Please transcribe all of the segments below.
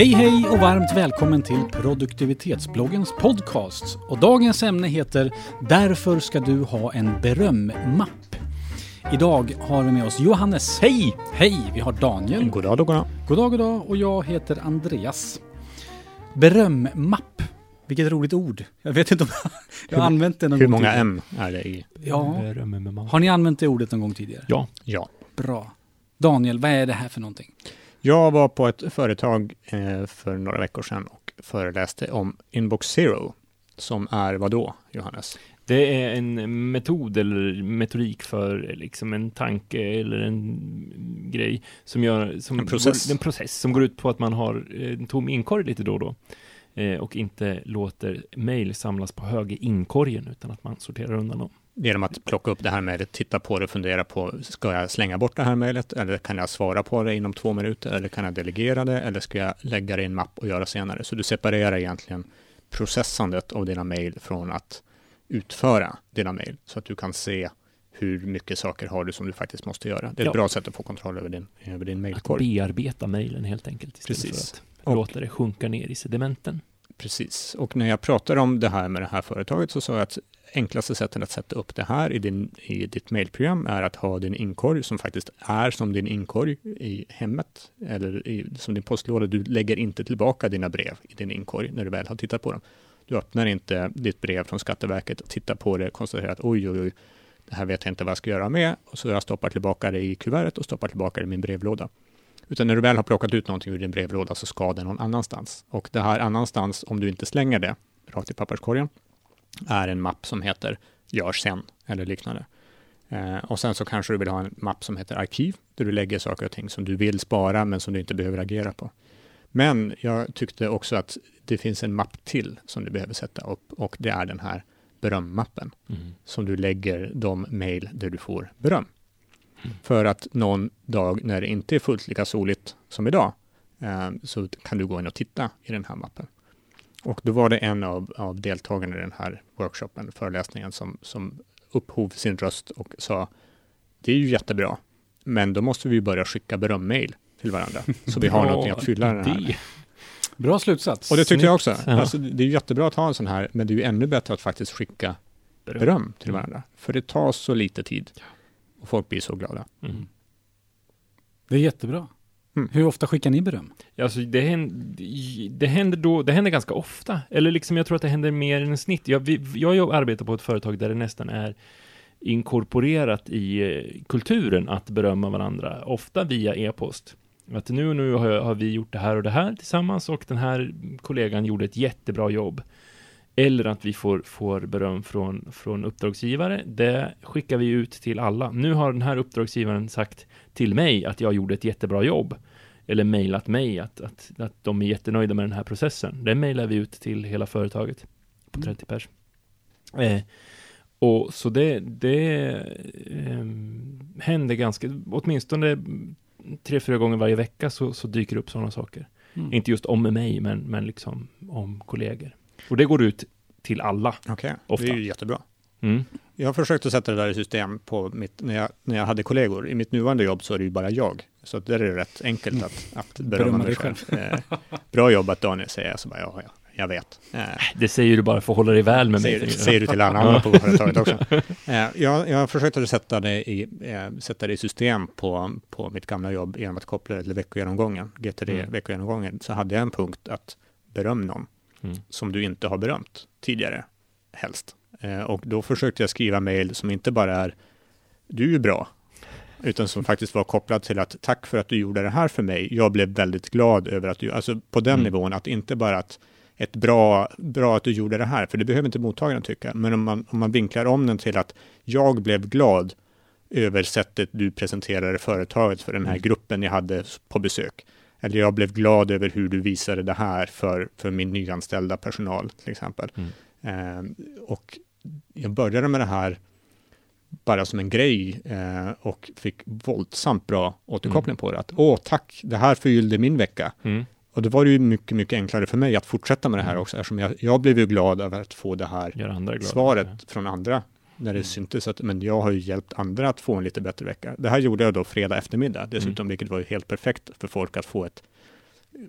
Hej hej och varmt välkommen till produktivitetsbloggens podcast. Och dagens ämne heter Därför ska du ha en berömmapp. Idag har vi med oss Johannes. Hej! Hej! Vi har Daniel. God dag, god dag. God dag, god dag. Och jag heter Andreas. Berömmapp. Vilket roligt ord. Jag vet inte om jag har använt det någon Hur gång många tidigare. M är det i? Ja. Beröm Har ni använt det ordet någon gång tidigare? Ja. Ja. Bra. Daniel, vad är det här för någonting? Jag var på ett företag eh, för några veckor sedan och föreläste om Inbox Zero, som är vad då, Johannes? Det är en metod eller metodik för liksom en tanke eller en grej som gör som En process. Går, en process som går ut på att man har en tom inkorg lite då och då eh, och inte låter mejl samlas på hög i inkorgen utan att man sorterar undan dem. Genom att plocka upp det här mejlet, titta på det fundera på, ska jag slänga bort det här mejlet eller kan jag svara på det inom två minuter eller kan jag delegera det eller ska jag lägga det i en mapp och göra senare? Så du separerar egentligen processandet av dina mejl från att utföra dina mejl så att du kan se hur mycket saker har du som du faktiskt måste göra. Det är ett Ja. bra sätt att få kontroll över din, över din Att mejlkorg. bearbeta mejlen helt enkelt istället Precis. för att Och- låta det sjunka ner i sedimenten. Precis, och när jag pratar om det här med det här företaget så sa jag att enklaste sättet att sätta upp det här i, din, i ditt mailprogram är att ha din inkorg som faktiskt är som din inkorg i hemmet eller i, som din postlåda. Du lägger inte tillbaka dina brev i din inkorg när du väl har tittat på dem. Du öppnar inte ditt brev från Skatteverket och tittar på det och konstaterar att oj, oj, oj, det här vet jag inte vad jag ska göra med och så jag stoppar tillbaka det i kuvertet och stoppar tillbaka det i min brevlåda. Utan när du väl har plockat ut någonting ur din brevlåda så ska det någon annanstans. Och det här annanstans, om du inte slänger det rakt i papperskorgen, är en mapp som heter Gör sen eller liknande. Eh, och sen så kanske du vill ha en mapp som heter Arkiv, där du lägger saker och ting som du vill spara men som du inte behöver agera på. Men jag tyckte också att det finns en mapp till som du behöver sätta upp och det är den här berömmappen som du lägger de mejl där du får beröm. För att någon dag när det inte är fullt lika soligt som idag eh, så kan du gå in och titta i den här mappen. Och då var det en av, av deltagarna i den här workshopen, föreläsningen, som, som upphov sin röst och sa det är ju jättebra, men då måste vi börja skicka berömmail till varandra, så vi har Bra någonting att fylla den här. Bra slutsats. Och det tyckte jag också. Ja. Alltså, det är jättebra att ha en sån här, men det är ju ännu bättre att faktiskt skicka Beröm. beröm till Mm. varandra. För det tar så lite tid. Och folk blir så glada. Mm. Det är jättebra. Mm. Hur ofta skickar ni beröm? Alltså det händer, det händer då, det händer ganska ofta. Eller liksom jag tror att det händer mer än snitt. Jag, vi, jag arbetar på ett företag där det nästan är inkorporerat i eh, kulturen att berömma varandra, ofta via e-post. Att nu och nu har, har vi gjort det här och det här tillsammans och den här kollegan gjorde ett jättebra jobb. Eller att vi får, får beröm från, från uppdragsgivare. Det skickar vi ut till alla. Nu har den här uppdragsgivaren sagt till mig att jag gjorde ett jättebra jobb eller mejlat mig att, att, att de är jättenöjda med den här processen. Det mejlar vi ut till hela företaget på Mm. 30 pers. Eh, och så det, det eh, händer ganska, åtminstone tre, fyra gånger varje vecka så, så dyker det upp sådana saker. Mm. Inte just om mig, men, men liksom om kollegor. Och det går ut till alla. Okej, Ofta. det är ju jättebra. Mm. Jag har försökt att sätta det där i system på mitt, när, jag, när jag hade kollegor. I mitt nuvarande jobb så är det ju bara jag. Så där är det rätt enkelt att, att berömma Berömma mig dig själv. Eh, bra jobbat Daniel, säger jag. Så bara, ja, ja, jag vet. Eh, Det säger du bara för att hålla dig väl med mig. säger, säger du till alla andra på företaget också. Eh, jag, jag har försökt att sätta det i, eh, sätta det i system på, på mitt gamla jobb genom att koppla det till veckogenomgången, GTD Mm. Så hade jag en punkt att beröm någon Mm. som du inte har berömt tidigare, helst. Eh, och då försökte jag skriva mejl som inte bara är du är bra, utan som faktiskt var kopplat till att tack för att du gjorde det här för mig. Jag blev väldigt glad över att du, alltså på den Mm. nivån, att inte bara att ett bra, bra att du gjorde det här, för det behöver inte mottagaren tycka, men om man, om man vinklar om den till att jag blev glad över sättet du presenterade företaget för den här Mm. gruppen jag hade på besök. Eller jag blev glad över hur du visade det här för, för min nyanställda personal till exempel. Mm. Eh, och jag började med det här bara som en grej eh, och fick våldsamt bra återkoppling på det. Att, Åh, tack, det här förgyllde min vecka. Mm. Och då var det ju mycket, mycket enklare för mig att fortsätta med det här Mm. också, eftersom jag, jag blev ju glad över att få det här svaret från andra när det Mm. syntes att men jag har ju hjälpt andra att få en lite bättre vecka. Det här gjorde jag då fredag eftermiddag dessutom, Mm. vilket var ju helt perfekt för folk att få ett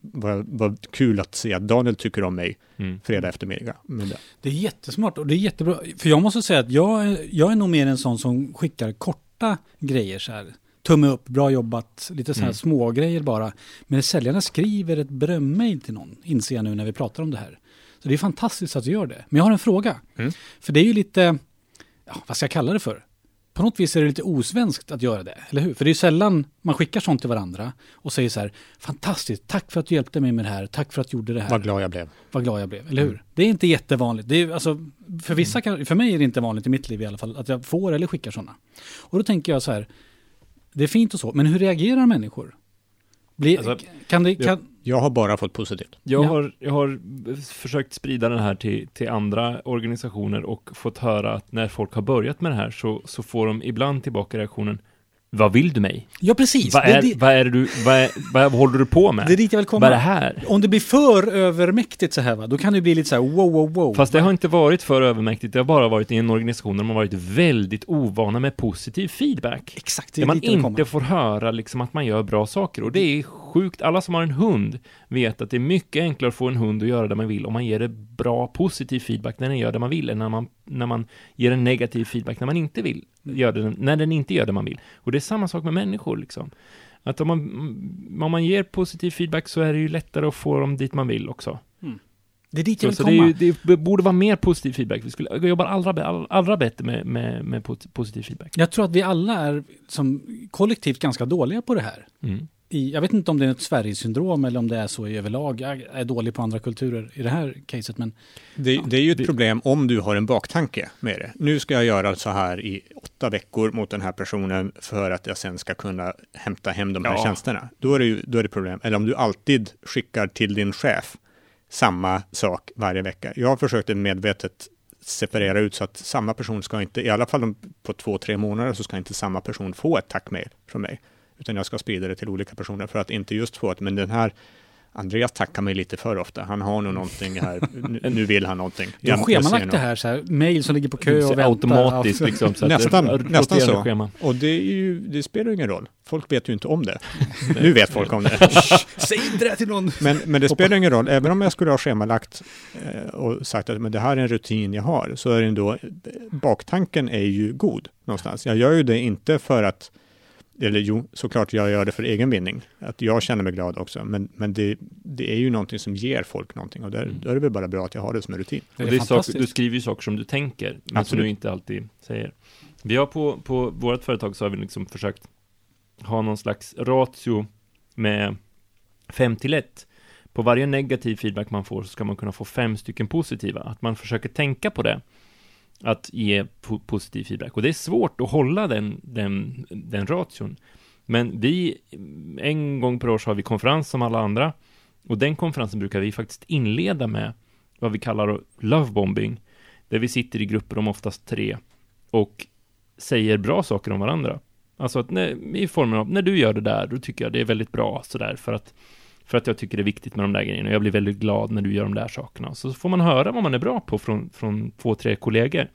vad, vad kul att se att Daniel tycker om mig Mm. fredag eftermiddag. Det, Det är jättesmart och det är jättebra. För jag måste säga att jag, är- jag är nog mer en sån som skickar korta grejer så här. Tumme upp, bra jobbat, lite så här Mm. små grejer bara. Men säljarna skriver ett berömmail till någon, inser jag nu när vi pratar om det här. Så det är fantastiskt att du gör det. Men jag har en fråga. Mm. För det är ju lite, ja, vad ska jag kalla det för? På något vis är det lite osvenskt att göra det, eller hur? För det är ju sällan man skickar sånt till varandra och säger så här, fantastiskt, tack för att du hjälpte mig med det här, tack för att du gjorde det här vad glad jag blev. vad glad jag blev, eller hur? Det är inte jättevanligt. Det är, alltså, för, vissa kan, för mig är det inte vanligt i mitt liv i alla fall att jag får eller skickar sådana. Och då tänker jag så här, det är fint och så, men hur reagerar människor? Blir, Alltså, kan det, kan, Jag har bara fått positivt. Jag, Ja. har, jag har försökt sprida den här till, till andra organisationer och fått höra att när folk har börjat med det här så, så får de ibland tillbaka reaktionen Vad vill du mig? ja, precis. Vad det, är, det, vad är det du, vad, är, vad håller du på med? det är dit jag vill vad är det komma. här? Om det blir för övermäktigt så här, va, då kan det bli lite så här wow, wow, wow. Fast det har inte varit för övermäktigt, det har bara varit i en organisation där har varit väldigt ovana med positiv feedback. Exakt, det Där är man vill komma. inte får höra liksom att man gör bra saker. Och det är sjukt, alla som har en hund vet att det är mycket enklare att få en hund att göra det man vill om man ger det bra positiv feedback när den gör det man vill, än när man, när man ger en negativ feedback när man inte vill, gör det, när den inte gör det man vill. Och det är samma sak med människor liksom. Att om man, om man ger positiv feedback så är det ju lättare att få dem dit man vill också. Det är dit jag Så, vill så komma. det, är ju, det borde vara mer positiv feedback. Vi skulle jobba allra, allra bättre med, med, med po- positiv feedback. Jag tror att vi alla är som kollektivt ganska dåliga på det här. Mm. I, jag vet inte om det är ett Sverigesyndrom eller om det är så i överlag. Jag är dålig på andra kulturer i det här caset, men Det, det är ju ett det- problem om du har en baktanke med det. Nu ska jag göra så här i åtta veckor mot den här personen för att jag sen ska kunna hämta hem de här Ja. tjänsterna. Då är det ju då är det problem. Eller om du alltid skickar till din chef samma sak varje vecka. Jag har försökt medvetet separera ut så att samma person ska inte, i alla fall på två, tre månader så ska inte samma person få ett tackmail från mig. Utan jag ska sprida det till olika personer för att inte just få ett, men den här Andreas tackar mig lite för ofta. Han har nog någonting här. Nu, vill han någonting. du har schemalagt det här, så här mail som ligger på kö och väntar. automatiskt liksom. Så att Nästan- det nästan så. Schema. Och det, är ju, det spelar ju ingen roll. Folk vet ju inte om det. nu vet folk om det. Säg inte det till någon! Men, men det spelar ingen roll. Även om jag skulle ha schemalagt eh, och sagt att men det här är en rutin jag har, så är det ändå, baktanken är ju god någonstans. Jag gör ju det inte för att, eller jo, såklart jag gör det för egen vinning. Att jag känner mig glad också. Men, men det, det är ju någonting som ger folk någonting. Och där, Mm. då är det väl bara bra att jag har det som en rutin. Det Och är det är saker, du skriver ju saker som du tänker, men som Absolut. du inte alltid säger. Vi har på, på vårt företag så har vi liksom försökt ha någon slags ratio med 5 till 1. På varje negativ feedback man får så ska man kunna få fem stycken positiva. Att man försöker tänka på det. Att ge po- positiv feedback. Och det är svårt att hålla den, den, den ration. Men vi, en gång per år så har vi konferens som alla andra. Och den konferensen brukar vi faktiskt inleda med vad vi kallar lovebombing. Där vi sitter i grupper om oftast tre och säger bra saker om varandra. Alltså att när, i formen av, när du gör det där, då tycker jag det är väldigt bra sådär för att för att jag tycker det är viktigt med de där grejerna jag blir väldigt glad när du gör de där sakerna. Så får man höra vad man är bra på från, från två, tre kollegor.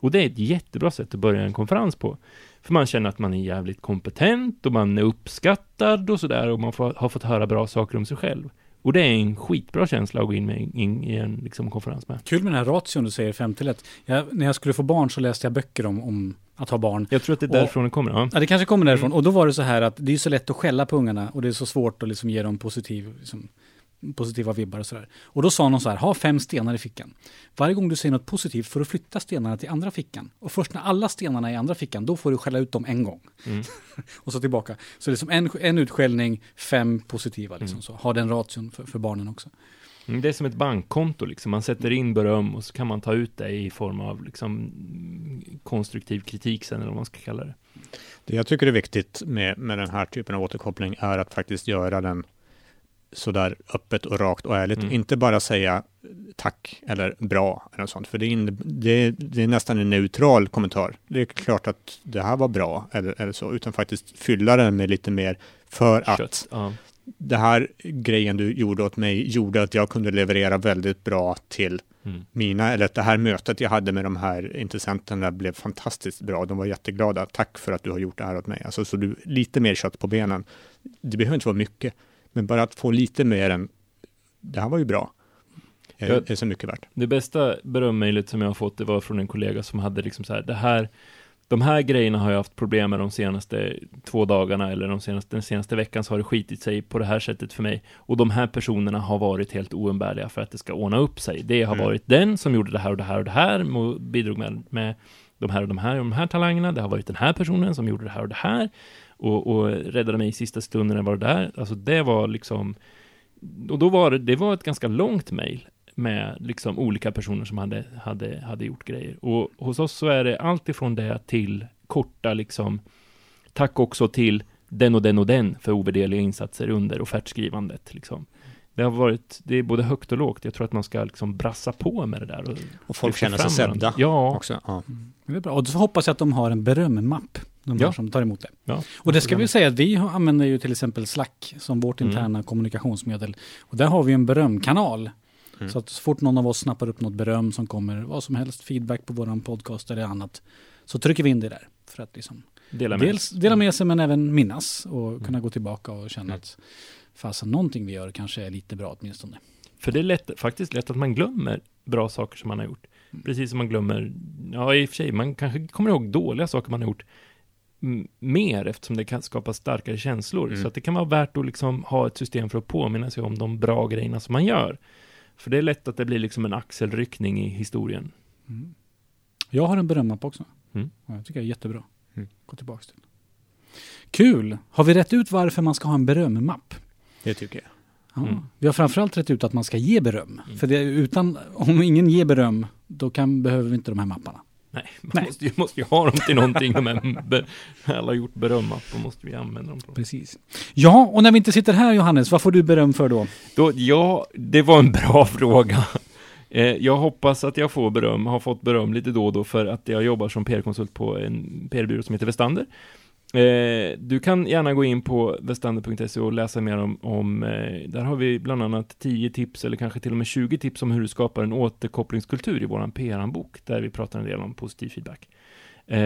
Och det är ett jättebra sätt att börja en konferens på. För man känner att man är jävligt kompetent och man är uppskattad och sådär och man får, har fått höra bra saker om sig själv. Och det är en skitbra känsla att gå in med in, i en liksom, konferens med. Kul med den här ration du säger 5 till 1. När jag skulle få barn så läste jag böcker om, om att ha barn. Jag tror att det är Och- därifrån det kommer. Ja. Ja, det kanske kommer därifrån. Mm. Och då var det så här att det är så lätt att skälla på ungarna och det är så svårt att liksom ge dem positiv, liksom, positiva vibbar och sådär. Och då sa någon så här, ha fem stenar i fickan. Varje gång du säger något positivt får du flytta stenarna till andra fickan. Och först när alla stenarna är i andra fickan, då får du skälla ut dem en gång. Mm. och så tillbaka. Så det är som en, en utskällning, fem positiva. Liksom Mm. så. Ha den ration för, för barnen också. Mm, Det är som ett bankkonto liksom. Man sätter in beröm och så kan man ta ut det i form av liksom konstruktiv kritik sen eller vad man ska kalla det. Det jag tycker är viktigt med, med den här typen av återkoppling är att faktiskt göra den sådär öppet och rakt och ärligt. Mm. Inte bara säga tack eller bra eller något sånt, för det, in, det, det är nästan en neutral kommentar. Det är klart att det här var bra eller, eller så, utan faktiskt fylla den med lite mer för att Kött. Ja. Det här grejen du gjorde åt mig gjorde att jag kunde leverera väldigt bra till Mm. mina, eller att det här mötet jag hade med de här intressenterna blev fantastiskt bra. De var jätteglada. Tack för att du har gjort det här åt mig. Alltså, så du, lite mer kött på benen. Det behöver inte vara mycket, Men bara att få lite mer än, det här var ju bra, är, Ja. är så mycket värt. Det bästa berömmejlet som jag har fått, det var från en kollega som hade liksom så här, det här, de här grejerna har jag haft problem med de senaste två dagarna eller de senaste, den senaste veckan så har det skitit sig på det här sättet för mig. Och de här personerna har varit helt oumbärliga för att det ska ordna upp sig. Det har Mm. varit den som gjorde det här och det här och det här, och bidrog med, med de här och de här och de här talangerna. Det har varit den här personen som gjorde det här och det här. Och, och räddade mig i sista stunden när jag var där. Alltså det var liksom, och då var det, det var ett ganska långt mejl med liksom olika personer som hade, hade, hade gjort grejer. Och hos oss så är det allt ifrån det till korta liksom, tack också till den och den och den för ovärderliga insatser under offertskrivandet. Liksom. Det har varit, det är både högt och lågt. Jag tror att man ska liksom brassa på med det där. Och, Och folk känner sig sedda Ja, också. Ja. Det är bra. Och så hoppas jag att de har en berömmapp, de Ja. som tar emot det. ja. Och det ska vi säga att vi använder ju till exempel Slack som vårt Mm. interna kommunikationsmedel. Och där har vi en berömkanal. Mm. Så att så fort någon av oss snappar upp något beröm som kommer, vad som helst, feedback på våran podcast eller annat, så trycker vi in det där. För att liksom Dela med dels dela med sig men även minnas och Mm. kunna gå tillbaka och känna Mm. att fasen någonting vi gör kanske är lite bra åtminstone. För det är lätt, faktiskt lätt att man glömmer bra saker som man har gjort. Mm. Precis som man glömmer, ja i och för sig, man kanske kommer ihåg dåliga saker man har gjort mer eftersom det kan skapa starkare känslor. Mm. Så att det kan vara värt att liksom ha ett system för att påminna sig om de bra grejerna som man gör. För det är lätt att det blir liksom en axelryckning i historien. Mm. Jag har en berömmapp också. Mm. Jag tycker det är jättebra. Mm. Gå tillbaka till. Kul! Har vi rätt ut varför man ska ha en berömmapp? Det tycker jag. Ja. Mm. Vi har framförallt rätt ut att man ska ge beröm. Mm. För det, utan, om ingen ger beröm, då kan, behöver vi inte de här mapparna. Nej, man Nej. Måste, ju, måste ju ha dem till någonting. De här alla har gjort berömmat, då måste vi använda dem. Till. Precis. Ja, och när vi inte sitter här Johannes, vad får du beröm för då? Då, ja, det var en bra fråga. Eh, jag hoppas att jag får beröm, har fått beröm lite då och då för att jag jobbar som PR-konsult på en PR-byrå som heter Vestander. Eh, du kan gärna gå in på vestander.se och läsa mer om, om eh, där har vi bland annat 10 tips eller kanske till och med 20 tips om hur du skapar en återkopplingskultur i vår PR-handbok där vi pratar en del om positiv feedback. Eh,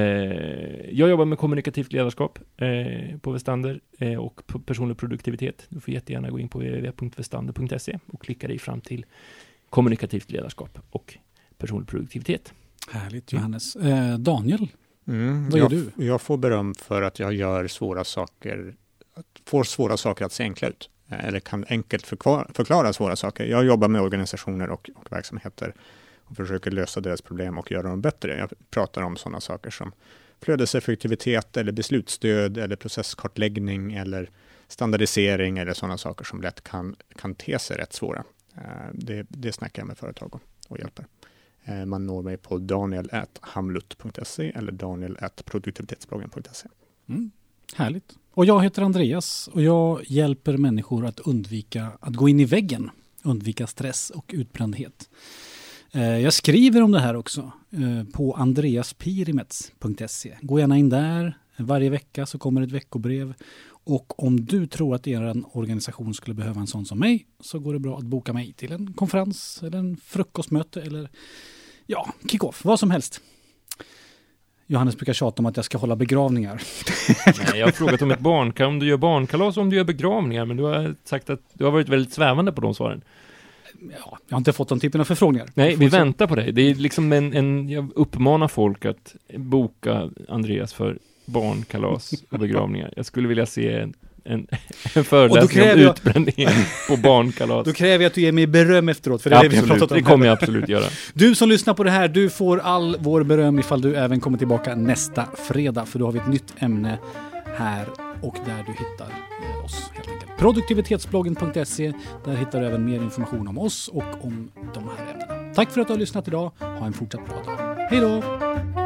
jag jobbar med kommunikativt ledarskap eh, på Vestander eh, och på personlig produktivitet. Du får jättegärna gå in på www.vestander.se och klicka dig fram till kommunikativt ledarskap och personlig produktivitet. Härligt Johannes. Eh, Daniel, Mm, Vad gör jag, du? jag får beröm för att jag gör svåra saker, får svåra saker att se enkla ut. Eh, Eller kan enkelt förklara, förklara svåra saker. Jag jobbar med organisationer och, och verksamheter och försöker lösa deras problem och göra dem bättre. Jag pratar om sådana saker som flödeseffektivitet eller beslutsstöd eller processkartläggning eller standardisering eller sådana saker som lätt kan, kan te sig rätt svåra. Eh, Det, det snackar jag med företag om och hjälper. Eh, man når mig på daniel.hamlut.se eller daniel.produktivitetsbloggen.se. mm. härligt. Och jag heter Andreas och jag hjälper människor att undvika att gå in i väggen, undvika stress och utbrändhet. Eh, jag skriver om det här också eh, på andreaspirimets.se. Gå gärna in där. Varje vecka så kommer ett veckobrev. Och om du tror att er organisation skulle behöva en sån som mig så går det bra att boka mig till en konferens eller en frukostmöte eller ja, kick-off, vad som helst. Johannes brukar tjata om att jag ska hålla begravningar. Nej, jag har frågat om ett barn, om du gör barnkalas och om du gör begravningar, men du har sagt att du har varit väldigt svävande på de svaren. Ja, jag har inte fått den typen av förfrågningar. Nej, vi väntar på dig. Det är liksom en, en, jag uppmanar folk att boka Andreas för barnkalas och begravningar. Jag skulle vilja se en, en, en föreläsning om jag- utbrändhet på barnkalas. Då kräver jag att du ger mig beröm efteråt, för det är det vi absolut, det kommer jag absolut göra. Du som lyssnar på det här, du får all vår beröm ifall du även kommer tillbaka nästa fredag, för då har vi ett nytt ämne här och där du hittar eh, oss helt enkelt. Produktivitetsbloggen.se, där hittar du även mer information om oss och om de här ämnena. Tack för att du har lyssnat idag. Ha en fortsatt bra dag. Hej då!